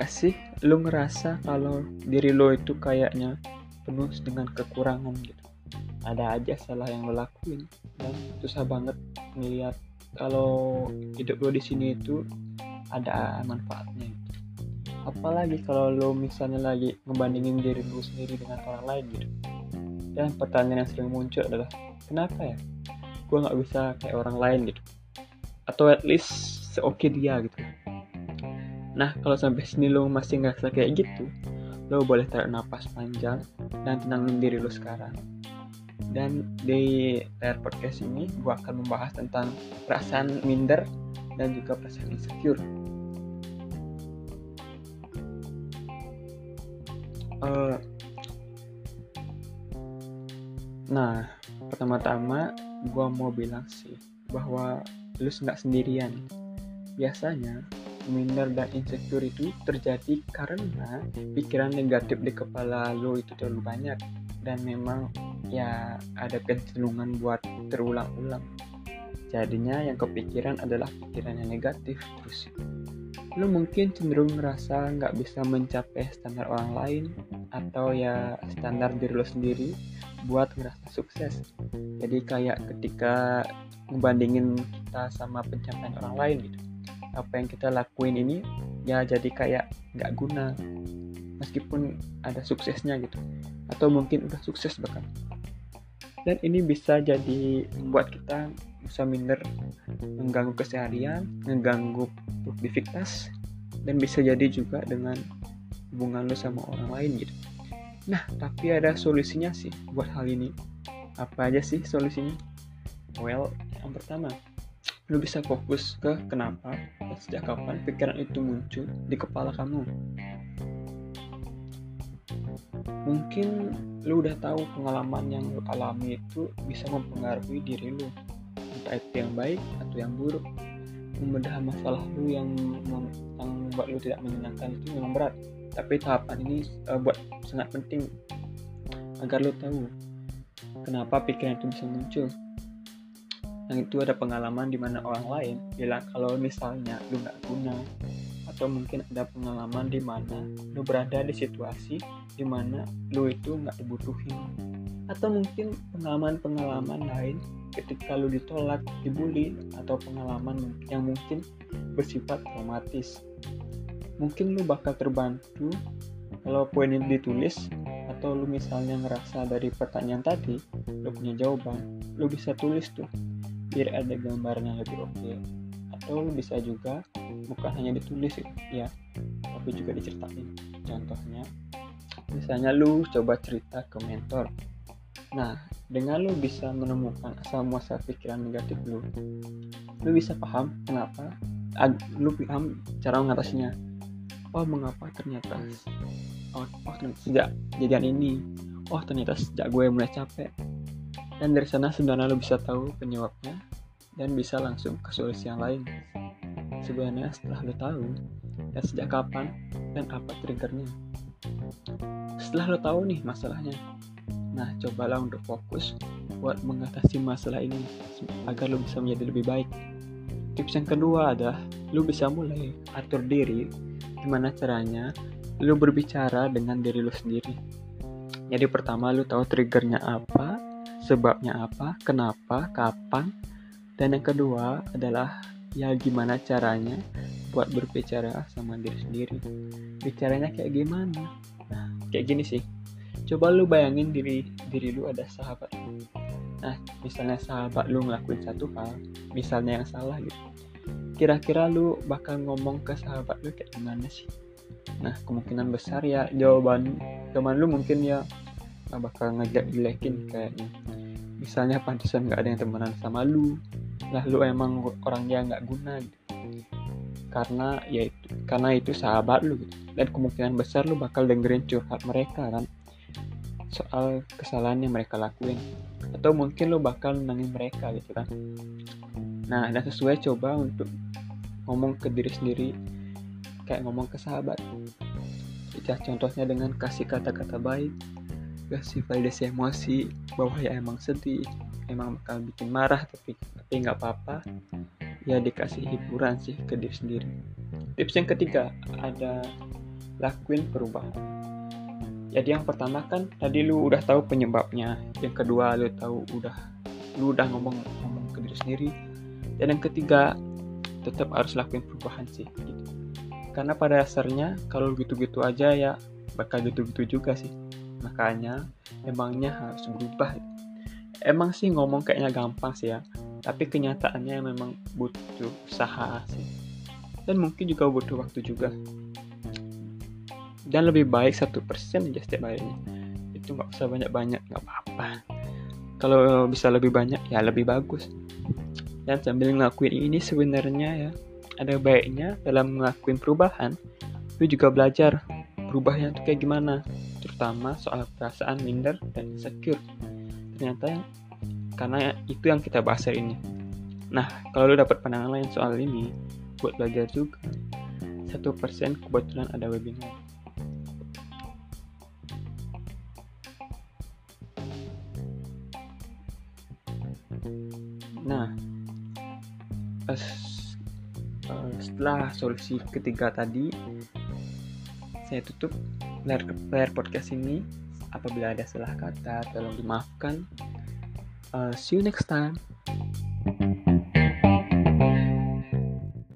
nggak sih? Lu ngerasa kalau diri lo itu kayaknya penuh dengan kekurangan gitu. Ada aja salah yang lo lakuin. Dan susah banget ngeliat kalau hidup lo di sini itu ada manfaatnya gitu. apalagi kalau lo misalnya lagi ngebandingin diri lo sendiri dengan orang lain gitu. Dan pertanyaan yang sering muncul adalah kenapa ya? Gue nggak bisa kayak orang lain gitu. Atau at least seoke dia gitu nah kalau sampai sini lo masih nggak kayak gitu lo boleh tarik napas panjang dan tenangin diri lo sekarang. Dan di layar podcast ini gue akan membahas tentang perasaan minder dan juga perasaan insecure. Uh, nah pertama-tama gue mau bilang sih bahwa lu nggak sendirian. Biasanya minder dan insecure itu terjadi karena pikiran negatif di kepala lo itu terlalu banyak. Dan memang ya ada kecenderungan buat terulang-ulang. Jadinya yang kepikiran adalah pikiran yang negatif terus. Lo mungkin cenderung ngerasa nggak bisa mencapai standar orang lain atau ya standar diri lo sendiri buat ngerasa sukses. Jadi kayak ketika ngebandingin kita sama pencapaian orang lain gitu apa yang kita lakuin ini ya jadi kayak nggak guna. Meskipun ada suksesnya gitu. Atau mungkin udah sukses bahkan. Dan ini bisa jadi membuat kita bisa minder mengganggu keseharian mengganggu produktivitas dan bisa jadi juga dengan hubungan lo sama orang lain gitu. Nah tapi ada solusinya sih buat hal ini. Apa aja sih solusinya? Well yang pertama lu bisa fokus ke kenapa dan sejak kapan pikiran itu muncul di kepala kamu? Mungkin lu udah tahu pengalaman yang lu alami itu bisa mempengaruhi diri lu. Entah itu yang baik atau yang buruk. Membedah masalah lu yang membuat lu tidak menyenangkan itu memang berat. Tapi tahapan ini uh, buat sangat penting agar lu tahu kenapa pikiran itu bisa muncul yang itu ada pengalaman di mana orang lain bilang kalau misalnya lu nggak guna atau mungkin ada pengalaman di mana lu berada di situasi di mana lu itu nggak dibutuhin atau mungkin pengalaman-pengalaman lain ketika lu ditolak, dibully atau pengalaman yang mungkin bersifat traumatis. Mungkin lu bakal terbantu kalau poin ini ditulis atau lu misalnya ngerasa dari pertanyaan tadi lu punya jawaban, lu bisa tulis tuh biar ada gambarnya lebih oke. Okay. atau bisa juga bukan hanya ditulis ya tapi juga diceritain. Contohnya misalnya lu coba cerita ke mentor. Nah dengan lu bisa menemukan asal muasal pikiran negatif lu lu bisa paham kenapa lu paham cara mengatasinya. Oh mengapa ternyata oh, oh sejak kejadian ini oh ternyata sejak gue mulai capek dan dari sana sebenarnya lo bisa tahu penyebabnya dan bisa langsung ke solusi yang lain. Sebenarnya setelah lo tahu dan sejak kapan dan apa triggernya. Setelah lo tahu nih masalahnya, nah cobalah untuk fokus buat mengatasi masalah ini agar lo bisa menjadi lebih baik. Tips yang kedua adalah lo bisa mulai atur diri gimana caranya lo berbicara dengan diri lo sendiri. Jadi pertama lo tahu triggernya apa, sebabnya apa, kenapa, kapan, dan yang kedua adalah ya gimana caranya buat berbicara sama diri sendiri. Bicaranya kayak gimana? Nah, kayak gini sih. Coba lu bayangin diri diri lu ada sahabat. Nah, misalnya sahabat lu ngelakuin satu hal, misalnya yang salah gitu. Kira-kira lu bakal ngomong ke sahabat lu kayak gimana sih? Nah, kemungkinan besar ya jawaban teman lu mungkin ya bakal ngajak jelekin kayaknya misalnya pantesan nggak ada yang temenan sama lu lah lu emang orang yang nggak guna gitu. Karena ya itu karena itu sahabat lu gitu. dan kemungkinan besar lu bakal dengerin curhat mereka kan soal kesalahan yang mereka lakuin. Atau mungkin lu bakal nangin mereka gitu kan. Nah dan sesuai coba untuk ngomong ke diri sendiri kayak ngomong ke sahabat. Contohnya dengan kasih kata-kata baik kasih validasi emosi. Bahwa ya emang sedih emang bakal bikin marah tapi tapi nggak apa-apa. Ya dikasih hiburan sih ke diri sendiri. Tips yang ketiga ada lakuin perubahan. Jadi yang pertama kan tadi lu udah tahu penyebabnya. Yang kedua lu tahu udah lu udah ngomong ngomong ke diri sendiri. Dan yang ketiga tetap harus lakuin perubahan sih gitu. Karena pada dasarnya kalau gitu-gitu aja ya bakal gitu-gitu juga sih makanya emangnya harus berubah. Emang sih ngomong kayaknya gampang sih ya tapi kenyataannya memang butuh usaha sih. Dan mungkin juga butuh waktu juga. Dan lebih baik satu persen aja setiap harinya. Itu nggak usah banyak-banyak nggak apa-apa. Kalau bisa lebih banyak ya lebih bagus. Dan sambil ngelakuin ini sebenarnya ya ada baiknya dalam ngelakuin perubahan lu juga belajar berubahnya itu kayak gimana terutama soal perasaan minder dan insecure. Ternyata karena itu yang kita bahas hari ini. Nah kalau lu dapat pandangan lain soal ini buat belajar juga satu persen kebetulan ada webinar. Nah uh, setelah solusi ketiga tadi saya tutup layar, layar podcast ini apabila ada salah kata tolong dimaafkan. Uh, see you next time